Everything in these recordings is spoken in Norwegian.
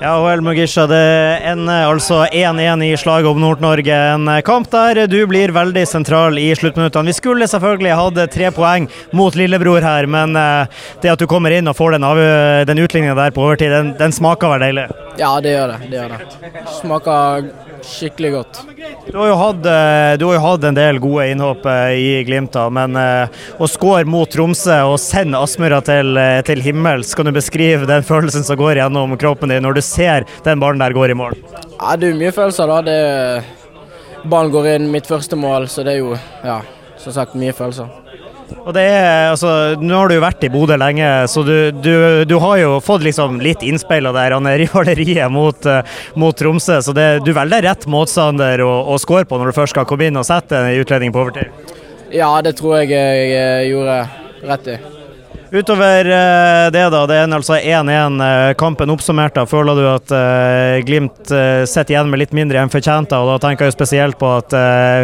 Ja, OL Mugisha. Det ender altså 1-1 i slaget om Nord-Norge. En kamp der du blir veldig sentral i sluttminuttene. Vi skulle selvfølgelig hatt tre poeng mot lillebror her, men eh, det at du kommer inn og får den, den utligninga der på overtid, den, den smaker vel deilig? Ja, det gjør det. det gjør det. Smaker skikkelig godt. Du har jo hatt, eh, har jo hatt en del gode innhopp eh, i Glimt, da, men å skåre mot Tromsø og sende Aspmyra til, til himmels, kan du beskrive den følelsen som går gjennom kroppen din når du ser den ballen der går i mål? Ja, Det er mye følelser, da. Det, ballen går inn mitt første mål, så det er jo ja, som sagt mye følelser. Og det er, altså, Nå har du jo vært i Bodø lenge, så du, du, du har jo fått liksom litt innspill av det rivaleriet mot, uh, mot, Tromsø. Så det, du velger rett motstander å, å score på når du først skal komme inn og sette en utlending på overtid? Ja, det tror jeg jeg gjorde rett i. Utover eh, det, da. Det er altså 1-1. Eh, kampen oppsummert. da, Føler du at uh, Glimt sitter igjen med litt mindre enn fortjent? Og da tenker jeg spesielt på at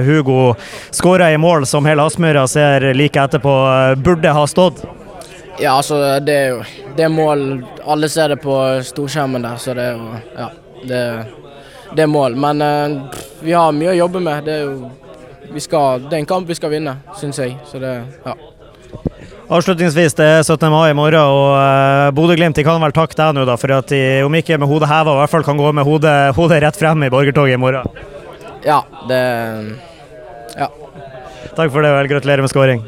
Hugo skåra i mål som hele Aspmyra ser like etterpå burde ha stått. Ja, altså det er jo det mål Alle ser det på storskjermen der, så det er jo Ja. Det, det er mål. Men vi har mye å jobbe med. Det er jo vi skal, det er en kamp vi skal vinne, syns jeg. Så det, ja. Avslutningsvis, det er 17. mai i morgen, og uh, Bodø-Glimt kan vel takke deg nå da, for at de, om ikke med hodet heva, i hvert fall kan gå med hodet, hodet rett frem i borgertoget i morgen. Ja, det Ja. Takk for det, vel. Gratulerer med skåring.